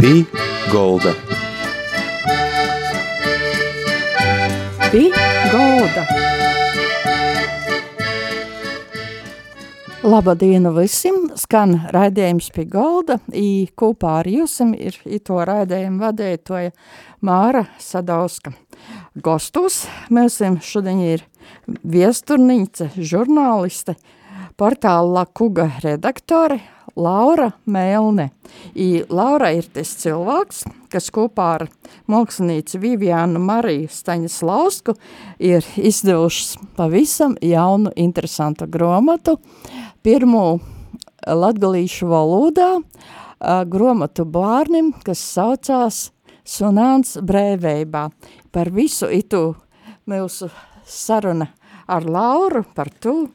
Pī Golda. Pī Golda. Labdien visiem! Skan raidījums pie galda. I kopā ar jums ir to raidījumu vadītāja Māra Sadauska. Gostos mēs šodien ir viesturnīca, žurnāliste, portāla Lakuga redaktore Laura Melne. I Laura ir tas cilvēks, kas kopā ar mākslinieci Vivianu Mariju Staņaslausku ir izdevušas pavisam jaunu interesantu gromatu, pirmo latgalīšu valodā, gromatu bārnim, kas saucās Sunāns brēvībā. Par visu itu mūsu saruna ar Lauru, par to,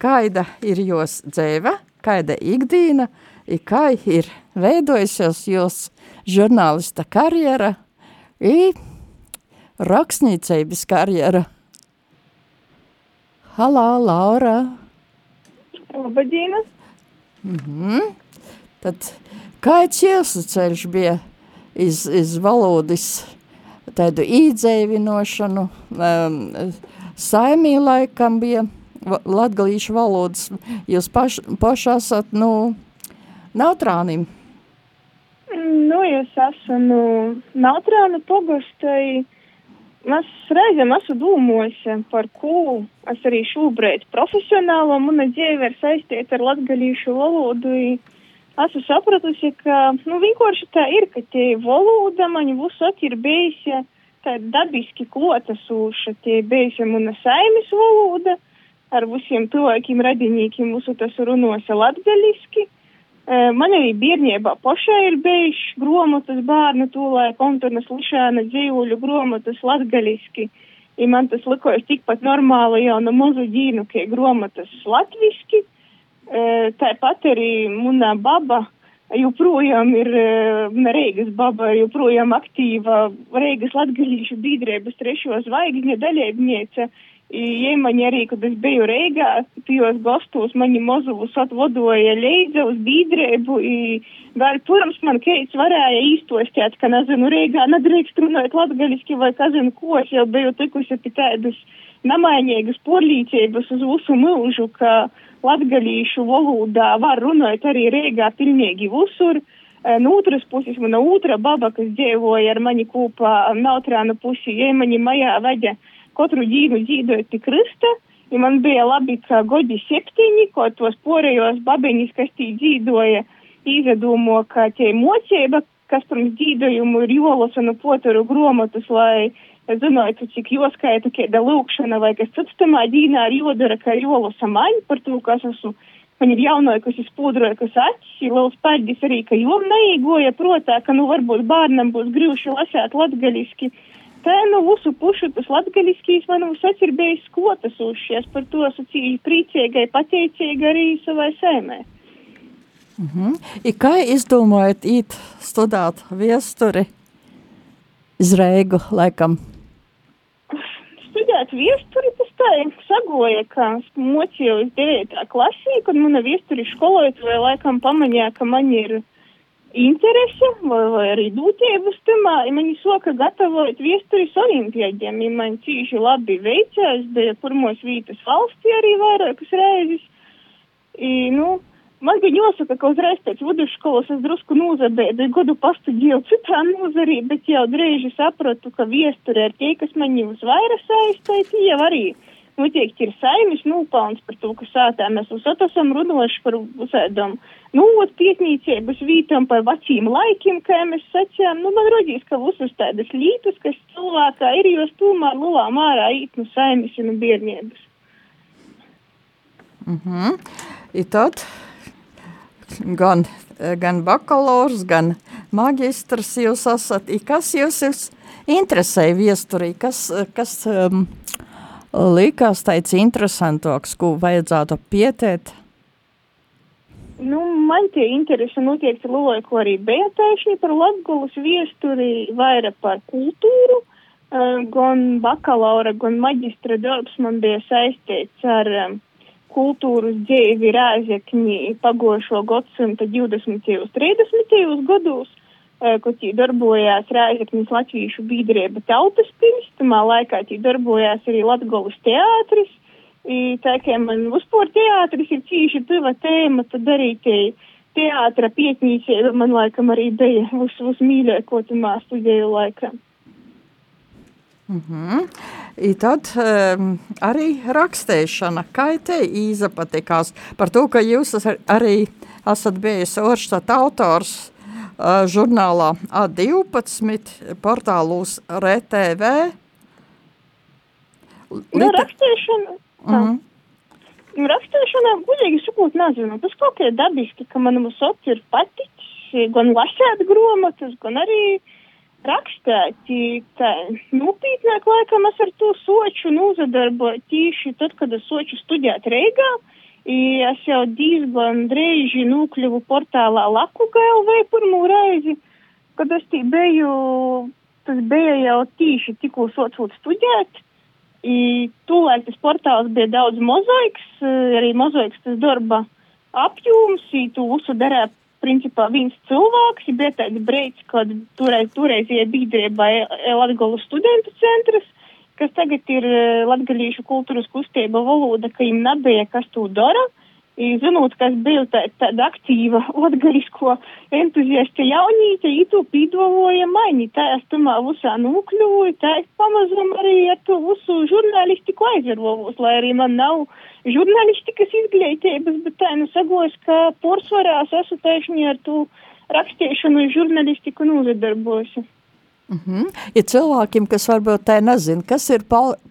kāda ir jos dzēva, kāda ikdīna, i kā ir veidojusies jūs žurnālista karjera i rakstniecības karjera. Halā, Laura! Labadīna! Mm -hmm. Tad kāds jūsu ceļš bija iz, iz valodas tādu īdzēvinošanu, um, saimī laikam bija latgalīšu valodas, jūs paš, paši esat, nu, nautrānim? Nu, es esmu nu, nautrāna pogostai. Es reizēm esmu domājis par ko es arī šobrīd profesionālo mana dzīve ir saistīta ar latgalīšu valodu. Esmu sapratusi, ka, nu, vienkārši tā ir, ka tie valoda man visot ir bijusi tā dabiski klotasūša, tie bijusi mana saimes valoda ar visiem cilvēkiem, radinīkiem, mūsu tas runosa latgaliski. Man arī bērnībā pašai ir bijuši gromotas bērnu tūlēk, Antonas Lišāna dzīvuļu gromotas latgaliski. I man tas likojas tikpat normāli jau no mazu dīnu, kā gromotas latviski. Tāpat arī muna baba joprojām ir Reigas baba, joprojām aktīva Reigas latgalīšu biedrības trešo zvaigžņa dalībniece. Ja mani arī, kad es biju Reigā, tajos gastos mani mozuvus atvodoja leidza uz bīdrēbu, vēl pirms man keits varēja īstostēt, ka, nezinu, Reigā nedrīkst runāt latgaliski vai, kazinu, ko es jau biju tikusi pie tādas namainīgas porlīcības uz visu mūžu, ka latgalīšu valodā var runāt arī Reigā pilnīgi visur. No otras puses, mana otra baba, kas dzīvoja ar mani kopā Nautrāna pusi, ja mani majā veģa katru dienu dzīvot krista. Ja man bija labi, ka godi septiņi, ko tos porējos babiņas, kas tī dzīvoja, izdomā, ka tie mocība, kas pirms dzīvojumu ir jolasa no potaru gromatus, lai zinātu, cik joskaita, kāda lūkšana vai kas cits tamā dīnā ir jodara, ka jolasa maņ par to, kas esmu. Man ir jaunoja, kas ir spūdroja, kas acis, ir liels pēdis arī, ka jom neīgoja protā, ka, nu, varbūt bērnam būs grūši lasēt latgaliski. Tā no visu pušu tas latgaliskīs man visat ir bijis skotas uzšies, par to esmu cīņi priecīgai, pateicīga arī savai sēmē. Mm -hmm. I kā izdomājat īt studēt viesturi Izreigu laikam? Studēt viesturi, tas tā sagoja, ka mocīju uz 9. klasī, kad mana viesturi skolotāja laikam pamanīja, ka man ir interese vai, vai arī dūtības temā, ja viņi soka gatavot viesturis olimpiādiem, ja man cīši labi veicās, bija pirmos vītas valstī arī vairākas reizes. I, nu, man gan jāsaka, ka uzreiz pēc vidusskolas es drusku nūzabēdu, godu pastudēju citā nūzarī, bet jau drīži sapratu, ka viesturi ar tie, kas man jūs vairāk saistīja, tie arī noteikti ir saimis nūpelns par to, ka sātā mēs uzsat esam runojuši par visādām, nu, pietnīcības vītam par vecīm laikiem, kā mēs sacījām, nu, man rodīs, ka visas tādas lītas, kas cilvēkā ir, jos tūmā lulā mārā īt no saimis un bērnības. Mhm. Mm I tad gan, gan bakalaurs, gan magistrs jūs esat, i kas jūs, jūs interesē viesturī, kas, kas um, likās tāds interesantāks, ko vajadzētu pietēt? Nu, man tie interesi noteikti lūko arī bija tieši par Latgulas viesturi, vairāk par kultūru. Uh, gan bakalaura, gan maģistra darbs man bija saistīts ar um, kultūras dzīvi Rāzekņī pagošo gadsimta 20. un 30. gados. Kur tī darbojās Rēzeknis Latviešu biedrība Tautas pils, tamā laikā tī darbojās arī Latgolas teātris, I, tā kā man uzpor teātris ir cīši tuva tēma, tad arī te teātra pietnīcība man laikam arī bija uz, uz mīļākotumā studēju laikā. Mm -hmm. I tad um, arī rakstēšana, kā te īza patikās par to, ka jūs arī esat bijis Orštat autors žurnālā A12 portālūs RTV. Nu, rakstēšana, Mm -hmm. Rakstīšanā, gudīgi sakot, nezinu. Tas kaut kā dabiski, ka manam sots ir paticis gan lasēt grāmatas, gan arī rakstēt. Nopietnāk laikam es ar to soču nozadarboju tīši tad, kad es soču studēt Reigā. Es jau diezgan drēži nokļuvu portālā Laku GLV pirmo reizi, kad es tī biju, tas bija jau tīši tikko socot studēt. Tūlēk tas portāls bija daudz mozaiks, arī mozaiks tas darba apjoms, tu uzsudara principā viens cilvēks, bija tāds breids, kad toreiz, toreizie biedrībā Latgolu studentu centrs, kas tagad ir latgalīšu kultūras kustība valoda, ka viņam nebija kas to dara. Zinot, ka es biju tāda tā aktīva latgalisko entuziasta jaunīte, itu pīdoloja mani, tā es tamā visā nokļuvu, tā es pamazam arī ar to visu žurnālistiku aizarvovos, lai arī man nav žurnālistikas izglītības, bet tā nu sagos, ka porsvarās esmu tieši ar to rakstīšanu žurnālistiku nozadarbojusi. Mm -hmm. Ir cilvēkiem, kas varbūt tā nezina, kas ir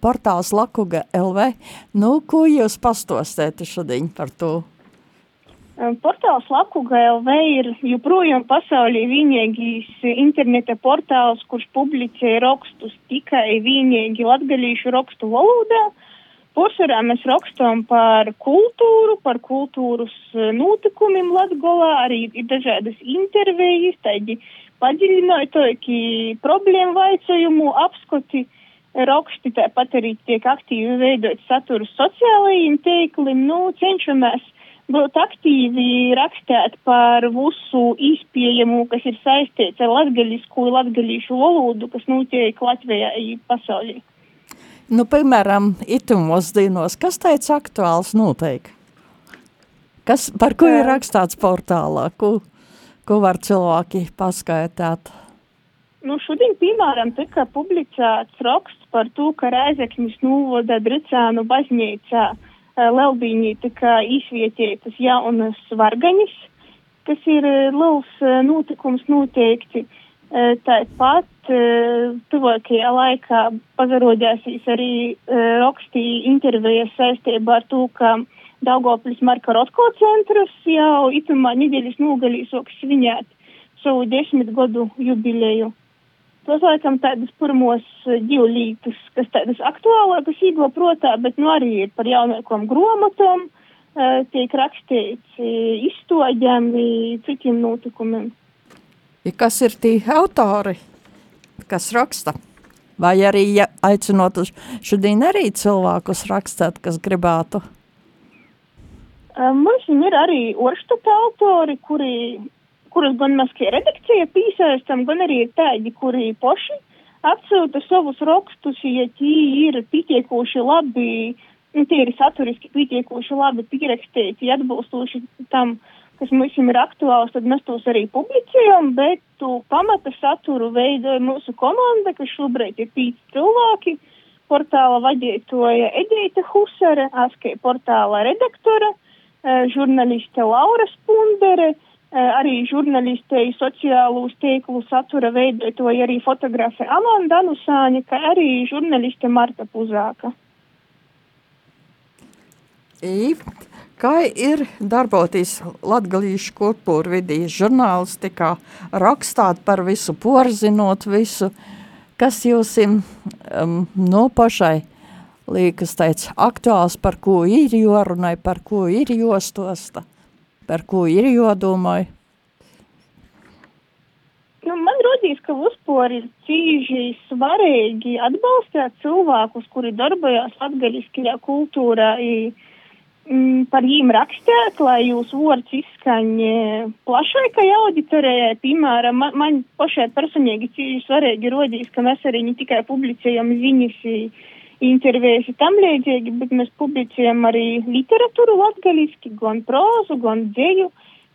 portāls Lakuga LV, nu, ko jūs pastostēti šodien par to? Portāls Lakuga LV ir joprojām pasaulī vienīgīs interneta portāls, kurš publicē rakstus tikai vienīgi latgalīšu rakstu valodā. Posvarā mēs rakstam par kultūru, par kultūras notikumiem Latgolā, arī ir dažādas intervijas, tādi uh, padziļinātāki problēmu vaicojumu apskoti raksti, tāpat arī tiek aktīvi veidot saturu sociālajiem teikliem, nu, cenšamies būt aktīvi rakstēt par visu izpiejamu, kas ir saistīts ar latgaļisku, latgaļīšu valodu, kas notiek Latvijā un pasaulī. Nu, piemēram, itumos dienos, kas teica aktuāls noteikti? Kas, par ko ir rakstāts portālā? Ko? Ko var cilvēki paskaitāt? Nu, šodien, piemēram, tika publicēts raksts par to, ka Rēzeknis novada Dricānu baznīcā Lelbīņī tika izvietētas jaunas vargaņas, kas ir liels notikums noteikti. Tāpat tuvākajā laikā pazarodēsīs arī rakstīja intervijas saistībā ar to, ka Daugoplis Marka Rotko centrs jau itumā nedēļas nogalī soks svinēt savu desmit gadu jubileju. Tos laikam tādas pirmos divu lītus, kas tādas aktuālākas īgo protā, bet nu arī ir par jaunākām gromatom, tiek rakstīts izstoģiem, citiem notikumiem. Ja kas ir tie autori, kas raksta? Vai arī ja aicinot uz šodien arī cilvēkus rakstāt, kas gribētu? Mums ir arī orštata autori, kuri, kurus gan kā redakcija pīsēstam, gan arī tādi, kuri poši atsūta savus rakstus, ja tie ir pietiekoši labi, nu, tie ir saturiski pietiekoši labi pierakstīti, atbilstoši tam, kas mums ir aktuāls, tad mēs tos arī publicējam, bet tu pamata saturu veidoja mūsu komanda, kas šobrīd ir pīci cilvēki, portāla vadītoja Edita Husere, ASK portāla redaktore, Eh, žurnāliste Laura Spundere, eh, arī žurnālistei sociālūs tīklu satura veidotoja arī fotografe Amanda Anusāņa, kā arī žurnāliste Marta Puzāka. I, kā ir darboties latgalīšu kultūra vidī, žurnālistikā, rakstāt par visu, porzinot visu, kas jūs um, no pašai liekas tāds aktuāls, par ko ir jorunai, par ko ir jostosta, par ko ir jodomai? Nu, man rodīs, ka uzpori ir cīži svarīgi atbalstīt cilvēkus, kuri darbojas latgaļiskajā kultūrā. I, mm, par viņiem rakstīt, lai jūs vārds izskaņ plašākai auditorijai. Piemēram, man, man pašai personīgi cīši svarīgi rodīs, ka mēs arī ne tikai publicējam ziņas, intervijas tam līdzīgi, bet mēs publicējam arī literatūru latgaliski, gan prózu, gan dzēju.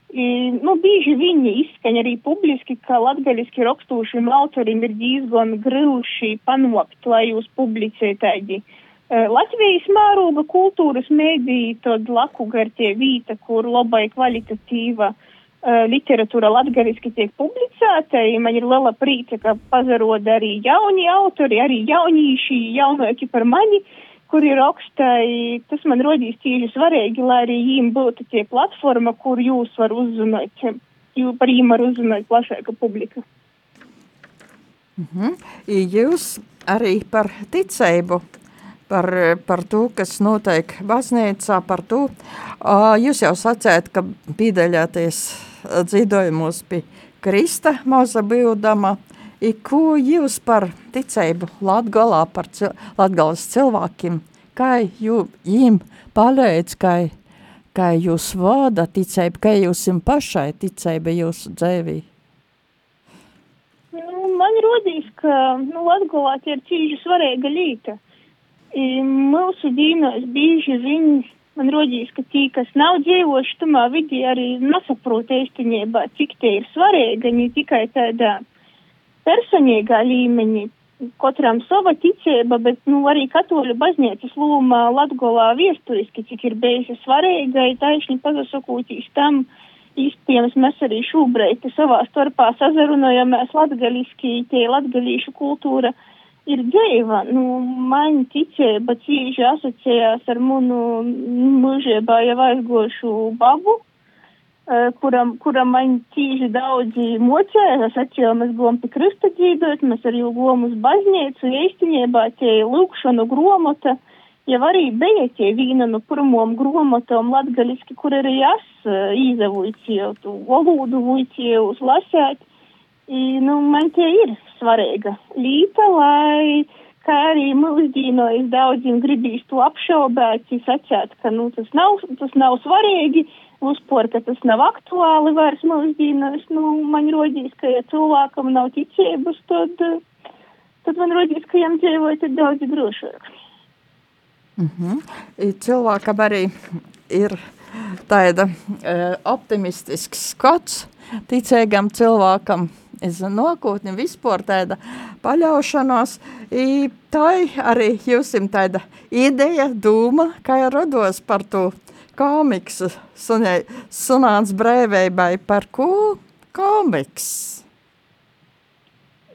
I, nu, bieži viņi izskaņ arī publiski, ka latgaliski rakstūšiem autorim ir diezgan grūši panākt, lai jūs publicējat tādi Eh, Latvijas mēroga kultūras mēdīja tad lakugartie vīta, kur labai kvalitatīva uh, literatūra latgaliski tiek publicēta. Man ir liela prīca, ka pazaroda arī jauni autori, arī jaunīši, jaunāki par mani, kuri rakstāja. Tas man rodīs tieši svarīgi, lai arī jīm būtu tie platforma, kur jūs var uzzināt, jū, par jīm var uzzināt plašāka publika. -hmm. Jūs arī par ticību par, par to, kas notiek baznīcā, par to. Jūs jau sacējat, ka pīdeļāties dzīvojumos pie Krista maza bildama. I, ko jūs par ticību Latgalā, par cil Latgalas cilvēkiem, kā jū, jīm palīdz, kā, kā jūs vada ticību, kā jūs jums pašai ticība jūsu dzēvī? Nu, man rodīs, ka nu, Latgalā tie ir cīži svarīga līta Mūsu dīnos bieži vien man rodīs, ka tie, kas nav dzīvojuši tumā vidī, arī nesaprot īstenībā, cik tie ir svarīgi, ne tikai tādā personīgā līmenī, katram sava ticība, bet, nu, arī katoļu baznīcas lūma Latgolā viesturiski, cik ir bijusi svarīga, ir taisni pazasakūtīs tam, Iespējams, mēs arī šobrīd savā starpā sazarunojamies latgaliski, tie latgalīšu kultūra ir dzīva. Nu, man ticība cīži asociējās ar manu mūžībā jau aizgošu babu, uh, kuram, kuram man cīži daudzi mocējās, atšķirā mēs gojam pie krista dzīvot, mēs arī gojam uz baznīcu, īstenībā tie lūkšanu gromota, jau arī bija tie vīna no pirmom gromotom latgaliski, kur arī es uh, īzavuicīju, tu valodu vuicīju uz lasēt. I, nu, man tie ir svarīga līta, lai kā arī mūsdienos daudziem gribīs to apšaubēt, sacēt, ka nu, tas, nav, tas nav svarīgi, uzpor, ka tas nav aktuāli vairs mūsdienos. Nu, man rodīs, ka ja cilvēkam nav ticības, tad, tad man rodīs, ka viņam dzīvot ir daudz drošāk. Mm -hmm. Cilvēkam arī ir tāda uh, optimistisks skats ticīgam cilvēkam uz nākotni, vispār tāda paļaušanās. I tai arī jums ir tāda ideja, doma, kā rados par to komiksu sunāts brēvībai. Par ko komiks?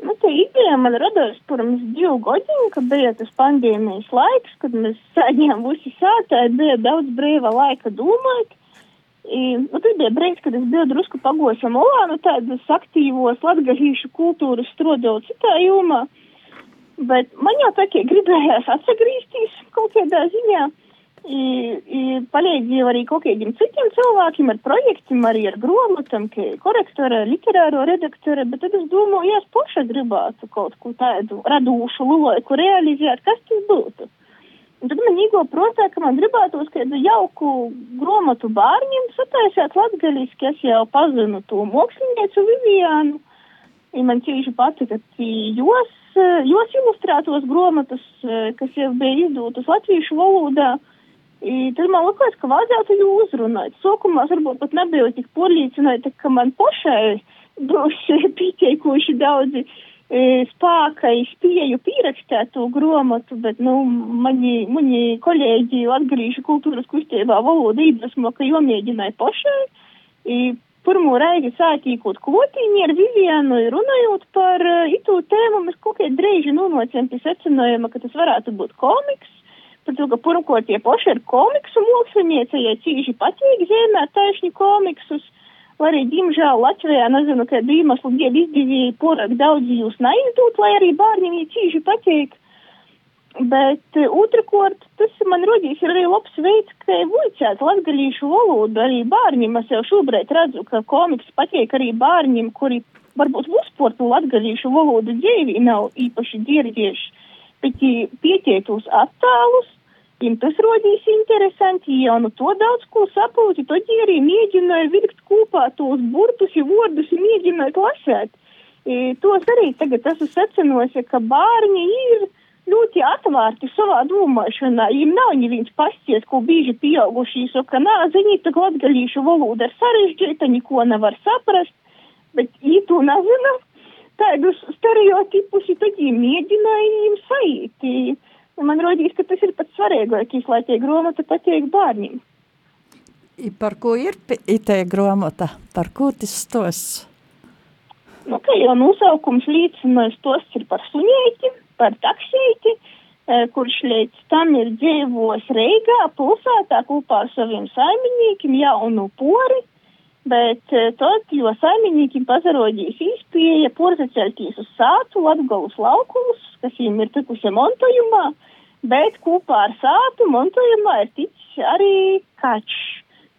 Nu, tā ideja man radās pirms divu gadiem, kad bija tas pandēmijas laiks, kad mēs sēdījām visi sātē, bija daudz brīva laika domāt. I, nu, tas bija brīdis, kad es biju drusku pagoša molā, nu tādas aktīvos latgaļīšu kultūras strodot citā jomā, bet man jau tā kā gribējās atsagrīstīs kaut kādā ziņā. I, i palīdzīja arī kaut kādiem citiem cilvēkiem ar projektiem, arī ar grāmatām, korektore, literāro redaktore, bet tad es domāju, ja es paša gribētu kaut ko tādu radūšu loku realizēt, kas tas būtu. Un tad man īgo protā, ka man gribētos kādu jauku gromatu bārņiem sataisēt latgaliski. Es jau pazinu to māksliniecu Viviānu. Ja man cīši patika jos, jos ilustrētos gromatus, kas jau bija izdūtas latviešu valodā. I, tad man likās, ka vajadzētu viņu uzrunāt. Sākumā varbūt pat nebija tik porlīcināta, ka man pašai būs pieteikuši daudzi uh, spēka spēju pierakstīt to grāmatu, bet, nu, mani, mani kolēģi Latgalīšu kultūras kustībā valoda iedvesmo, ka jomēģināja pašai. Pirmo reizi sātīkot klotīņi ar Vivianu, runājot par itu tēmu, mēs kaut kā dreiži nonācām pie secinājuma, ka tas varētu būt komiks. Pat to, ka pirmkārt tie paši ir komiksu mākslinieci, ja cīži patīk zīmēt taisni komiksus. Uh, arī, diemžēl, Latvijā, nezinu, kādu iemeslu dēļ izdevīja porāk daudz jūs neizdūt, lai arī bērniem ir cīži patīk. Bet uh, otrkārt, tas man rodīs arī labs veids, kā vuicēt latgalīšu valodu arī bērniem. Es jau šobrīd redzu, ka komiks patīk arī bērniem, kuri varbūt uzsportu latgalīšu valodu dzīvi nav īpaši dzirdējuši, bet pieķētos attēlus, Viņam tas rodīs interesanti, jau nu to daudz ko sapūti, tad arī mēģināja vilkt kopā tos burtus, ja vārdus mēģināja lasēt. E, tos arī tagad esmu secinājusi, ka bērni ir ļoti atvērti savā domāšanā. Viņiem nav neviens pasties, ko bieži pieaugušie saka, nā, ziniet, tā latgalīšu valoda ir sarežģīta, neko nevar saprast, bet viņi to nezina. Tādus stereotipus, tad viņi mēģināja viņiem saīt. Man rodīs, ka tas ir pats svarīgākais, lai tie grāmata patīk bērniem. Par ko ir itē grāmata? Par ko tas stosts? Nu, kā jau nosaukums līdzinojas, stosts ir par suņēti, par taksēti, e, kurš līdz tam ir dzīvos Reigā, pilsētā kopā ar saviem saimniekiem, jaunu pori, bet e, tad, jo saimniekiem pazarodīs īspēja porzaceļtīs uz sātu Latgalus laukumus, kas viņiem ir tikusi montojumā, bet kopā ar sātu montojumā ir ticis arī kačs,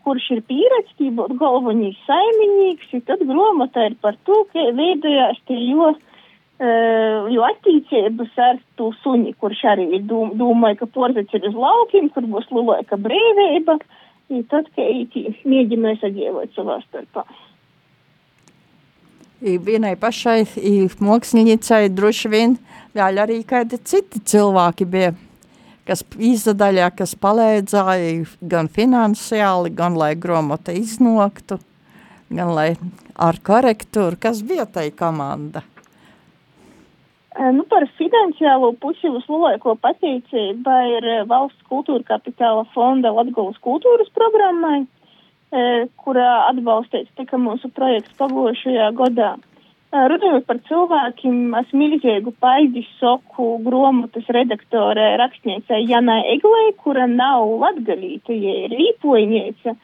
kurš ir pieredzis, būt galvenīs saimnieks, tad gromata ir par to, ka veidojās tie jo, uh, jo attīcības ar to suni, kurš arī ir dom, domāja, ka porzets ir uz laukiem, kur būs lielāka brīvība, un tad, ka īti mēģināja sadzīvot savā starpā. I vienai pašai māksliniecei droši vien vēl arī kādi citi cilvēki bija, kas izdadaļā, kas palīdzēja gan finansiāli, gan lai gromota iznoktu, gan lai ar korektūru, kas bija tai komanda. Nu, par finansiālo pusi vislielāko pateicību ir valsts kultūra kapitāla fonda Latgulas kultūras programmai kurā atbalstīts tika mūsu projekts pagājušajā gadā. Runājot par cilvēkiem, es milzīgu paidis soku gromotas redaktore rakstniecei Janai Eglei, kura nav latgalīta, ja ir līpoņieca,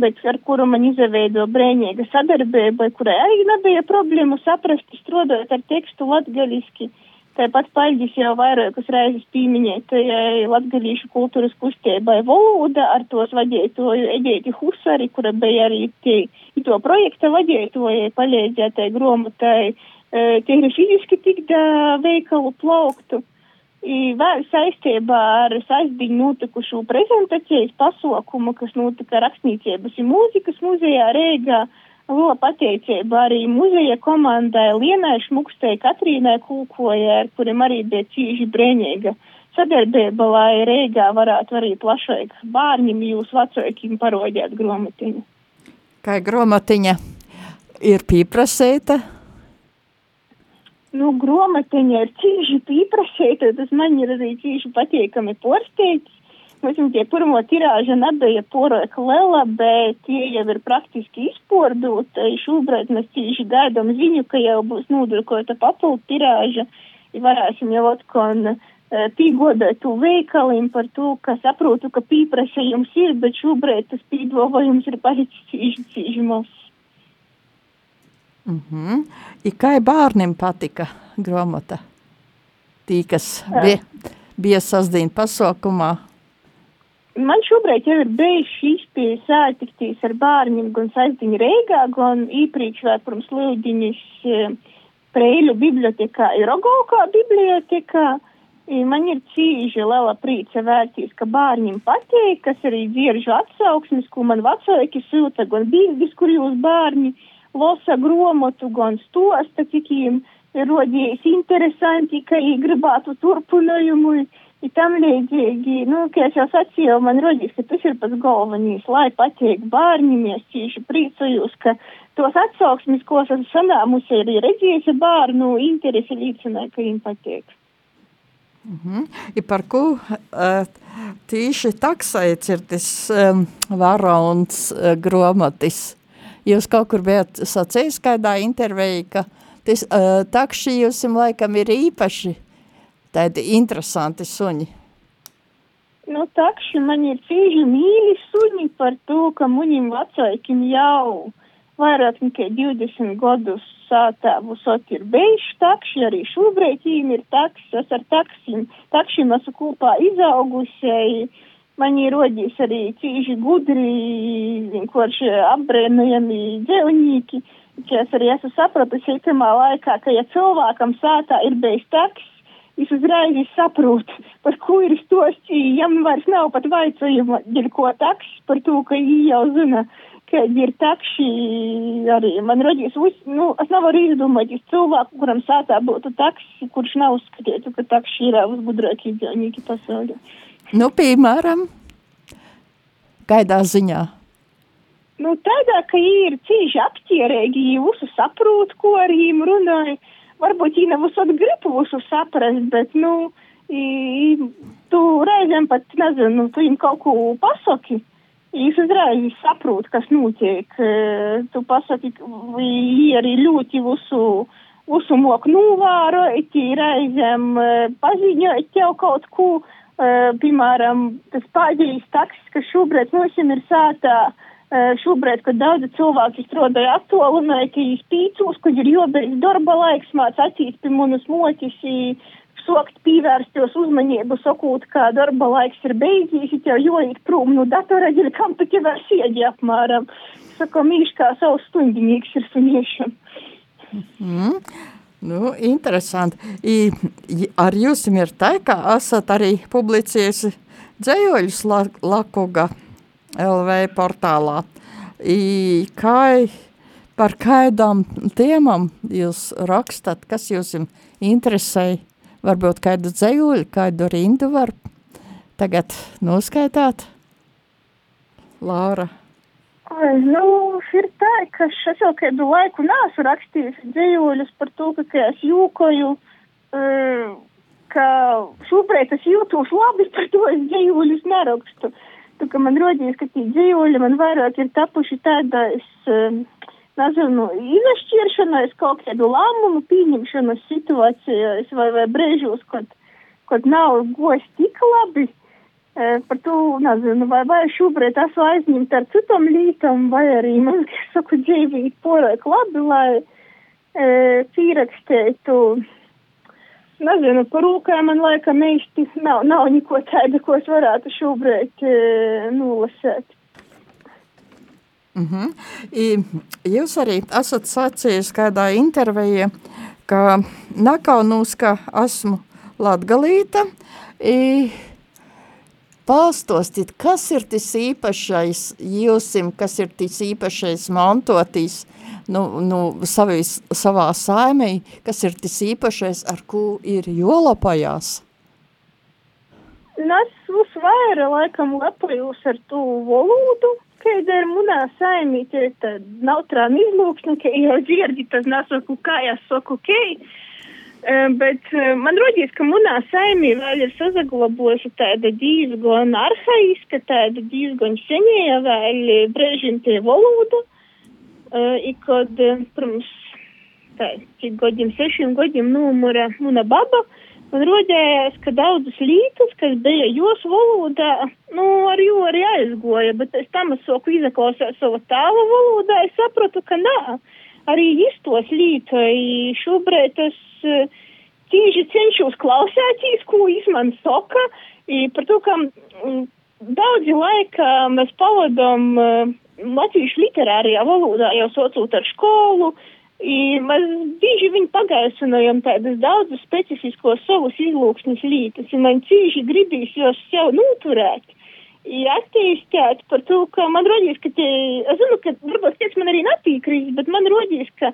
bet ar kuru man izveido brēņīga sadarbība, kurai arī nebija problēmu saprast, strādājot ar tekstu latgaliski. Uh, Tāpat paļģis jau vairākas reizes pieminētajai latgalīšu kultūras kustībai valoda ar tos vadītoju Eģēti Husari, kura bija arī tie, to projekta vadītoja, palīdzētai gromatai, e, tīri fiziski tik da veikalu plauktu. I vēl saistībā ar saistbiņu notikušu prezentācijas pasaukumu, kas notika rakstniecības un mūzikas muzejā Rēgā, Liela pateicība arī muzeja komandai Lienai Šmukstei, Katrīnai Kūkojai, ar kuriem arī bija cīži brēņīga sadarbība, lai Reigā varētu arī plašāk bārņiem jūs vecākiem parodēt gromatiņu. Kā gromatiņa ir pieprasēta? Nu, gromatiņa ir cīži pieprasēta, tas man ir arī cīži patīkami porsteits. Visam tie pirmo tirāža nebija poreka lela, bet tie jau ir praktiski izpordūti. Šobrīd mēs cīši gaidām ziņu, ka jau būs nodrukota papildu tirāža. Varēsim jau atkon e, pīgodēt to veikalim par to, ka saprotu, ka pīprasījums ir, bet šobrīd tas pīdovojums ir palicis cīši, cīši mazs. Mm -hmm. I kā bērniem patika gromata? Tī, kas bija, bija sasdien pasaukumā, Man šobrīd jau ir bijuši izpēja sātiktīs ar bērniem gan saizdiņu Reigā, gan īpriekš vai pirms lūdiņas e, Preiļu bibliotekā ir Rogolkā bibliotekā. Man ir cīži liela prīca vērtīs, ka bērniem patīk, kas arī dzieržu atsauksmes, ko man vecāki sūta, gan bildes, kur jūs bērni losa gromotu, gan stosta, cik ir rodies interesanti, ka viņi gribētu turpinājumu I tam līdzīgi, nu, kā es jau sacīju, man rodīs, ka tas ir pats galvenais, lai patīk bērniem, es cīši priecājos, ka tos atsauksmes, ko esmu sanāmusi, arī redzējusi bērnu interesi līdzinē, ka viņiem patīk. -hmm. I par ko uh, tīši taksēts ir tas um, varauns uh, gromatis? Jūs kaut kur bijat sacījis kādā intervijā, ka tas uh, takši jums laikam ir īpaši tādi interesanti suņi? Nu, takši man ir cīži mīļi suņi par to, ka muņim vecākiem jau vairāk nekā 20 gadus sātēvus ot ir beigšu takši, arī šobrīd viņiem ir taksis, es ar taksim, takšiem esmu kopā izaugusiai, man ir rodījis arī cīži gudri, vienkārši apbrēnojami dzēvnīki, ka es arī esmu sapratusi itamā laikā, ka ja cilvēkam sātā ir beigs taksis, es uzreiz saprotu, par ko ir stostīja. Jam vairs nav pat vaicājuma, ko taks par to, ka viņi jau zina, ka ir takši arī man rodīs, uz, nu, es nevaru izdomāties cilvēku, kuram sātā būtu taksi, kurš nav uzskatītu, ka takši ir uzgudrāki dzīvnieki pasaulē. Nu, piemēram, kaidā ziņā? Nu, tādā, ka ir cīši aptierēgi, viņi visu saprot, ko ar viņiem runāja. Varbūt viņi nav visot grib visu saprast, bet, nu, i, tu reizēm pat, nezinu, tu viņiem kaut ko pasaki. Es uzreiz saprotu, kas notiek. Tu pasaki, viņi arī ļoti visu, visu moku novērot, reizēm paziņot tev kaut ko. Piemēram, tas pēdējais taksis, kas šobrīd mums ir sātā, šobrīd, kad daudzi cilvēki strādāja viņi spīcūs, kad ir jobeidz darba laiks, māc acīs pie manas motis, sokt pīvērstos uzmanību, sakot, ka darba laiks ir beidzies, ja joīt prūm no datora, ir kam tu tev var siedi apmēram. Saka, mīš kā savs stundinīgs ir suniešam. Mm. Nu, interesanti. I, ar jums ir tā, ka esat arī publicējusi dzējoļus la, Lakuga LV portālā. I, kā, par kādām tēmām jūs rakstat, kas jūs interesē? Varbūt kādu dzējoļu, kādu rindu var tagad noskaitāt? Laura. Nu, ir tā, ka es jau kādu laiku neesmu rakstījis dzīvoļus par to, ka es jūkoju, uh, ka šobrīd es jūtos labi, par to es dzīvoļus nerakstu. Tā kā man rodīs, ka tie dzīvoļi man vairāk ir tapuši uh, nezinu, izšķiršanās, kaut kādu lēmumu pieņemšanas situācijās vai, vai brēžos, kad, kad nav gojis tik labi par to nezinu, vai, vai šobrīd esmu aizņemta ar citām lietām, vai arī man, es saku, dzīvīt porāk labi, lai e, pierakstētu. Nezinu, par rūkām man laikam īsti nav, nav neko tāda, ko es varētu šobrīd e, nolasēt. Mm -hmm. I, jūs arī esat sacījis kādā intervijā, ka nakaunūs, ka esmu latgalīta, i, Pāstostit, kas ir tas īpašais jūsim, kas ir tas īpašais mantotīs nu, nu, savīs, savā saimī, kas ir tas īpašais, ar ko ir jolapajās? Es uzvaira laikam lepojos ar to valodu, kad ir munā saimī, tie tad nav trāni izlūksni, ka jau dzirdi, tas nesaku, kā es saku, kei. Okay Bet man rodīs, ka manā saimī vēl ir sazaglabojusi tāda diezgan arhaiska, tāda diezgan senēja vēl brēžintie valoda. I kad, pirms, tā, cik gadiem, sešiem gadiem numura muna baba, man rodējās, ka daudzas lītas, kas bija jos valodā, nu, ar jo arī aizgoja, bet es tam es soku izaklausās savu tālu valodā, es sapratu, ka nā arī iztos lītoji. Šobrīd es tīži cenšos klausēties, ko izman soka, par to, ka daudzi laika mēs pavadam latviešu literārajā valodā jau sociūt ar skolu, I mēs bieži vien pagaisinājam tādas daudzas specifiskos savus izlūksnes lītas, un man cīži gribīs jos sev noturēt attīstīt par to, ka man rodīs, ka tie, es zinu, ka varbūt kāds man arī netīkrīs, bet man rodīs, ka,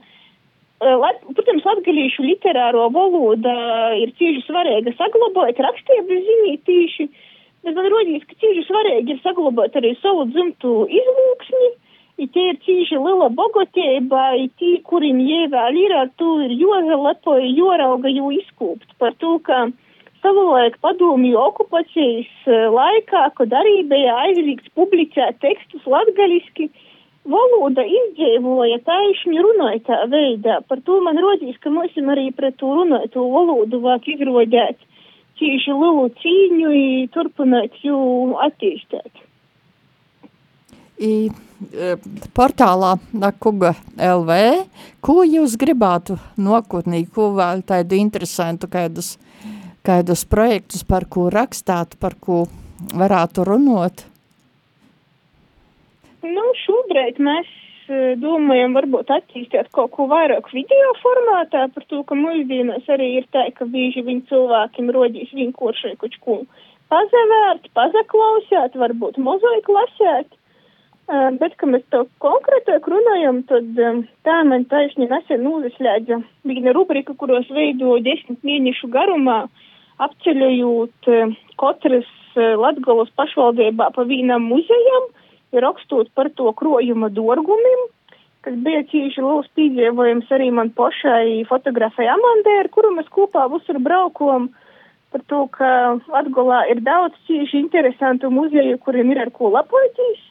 lat, protams, latgalīšu literāro valoda ir cīži svarīga saglabāt, rakstību zinīt tīši, bet man rodīs, ka cīži svarīgi ir saglabāt arī savu dzimtu izlūksni, i tie ir cīži liela bogotība, tie, kuriem jēvēl ir, ar to ir jozelepoja, jorauga, jo izkūpt par to, ka savulaik padomju okupācijas eh, laikā, kad arī bija aizliegts publicēt tekstus latgaliski, valoda izdzīvoja taišņi runātā veidā. Par to man rodīs, ka mums arī pret to runāto valodu vāk izrodēt cīši lielu cīņu un turpināt jū attīstīt. I, e, portālā Nakuga LV, ko jūs gribētu nokotnī, ko vēl tādu interesantu kādus kādus projektus, par ko rakstāt, par ko varētu runot? Nu, šobrīd mēs domājam varbūt attīstīt kaut ko vairāk video formātā par to, ka mūsdienās arī ir tā, ka bieži viņi cilvēkiem rodīs vienkārši kaut ko pazavērt, pazaklausēt, varbūt mozaik lasēt. Uh, bet, kad mēs to konkrētāk runājam, tad um, tā man taisni nesen uzslēdza viena rubrika, kuros veido desmit mēnešu garumā, apceļojot katras Latgolas pašvaldībā pa vienam muzejam, rakstot par to krojuma dorgumiem, kas bija cīši liels piedzīvojums arī man pašai fotografai Amandē, ar kuru mēs kopā visur braukojam par to, ka Latgolā ir daudz cīši interesantu muzeju, kuriem ir ar ko lepoties.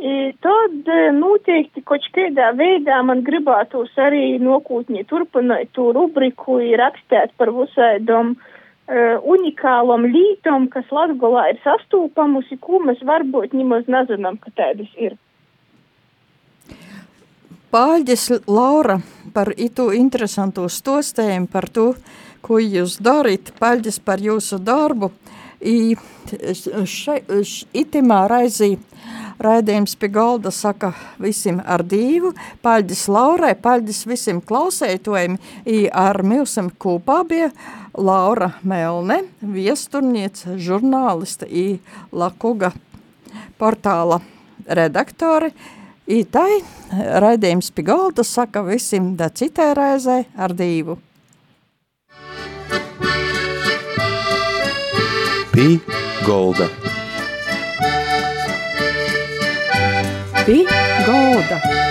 I tad noteikti kaut kādā veidā man gribētos arī nokūtņi turpināt to rubriku, rakstīt par visādām uh, unikālam lītam, kas Latgolā ir sastūpamusi, ko mēs varbūt nemaz nezinām, ka tādas ir. Pāļģis Laura par itu interesantu stostējumu par to, ko jūs darat, paļģis par jūsu darbu. I še, itimā raizī raidījums pie galda saka visiem ar divu, paļģis Laurai, paļģis visiem klausētojiem, i ar mūsim kopā bija Laura Melne, viesturniece, žurnāliste i Lakuga portāla redaktori, I tai raidījums pie galda saka visiem da citai reizē ar divu. Pī golda. Pie golda.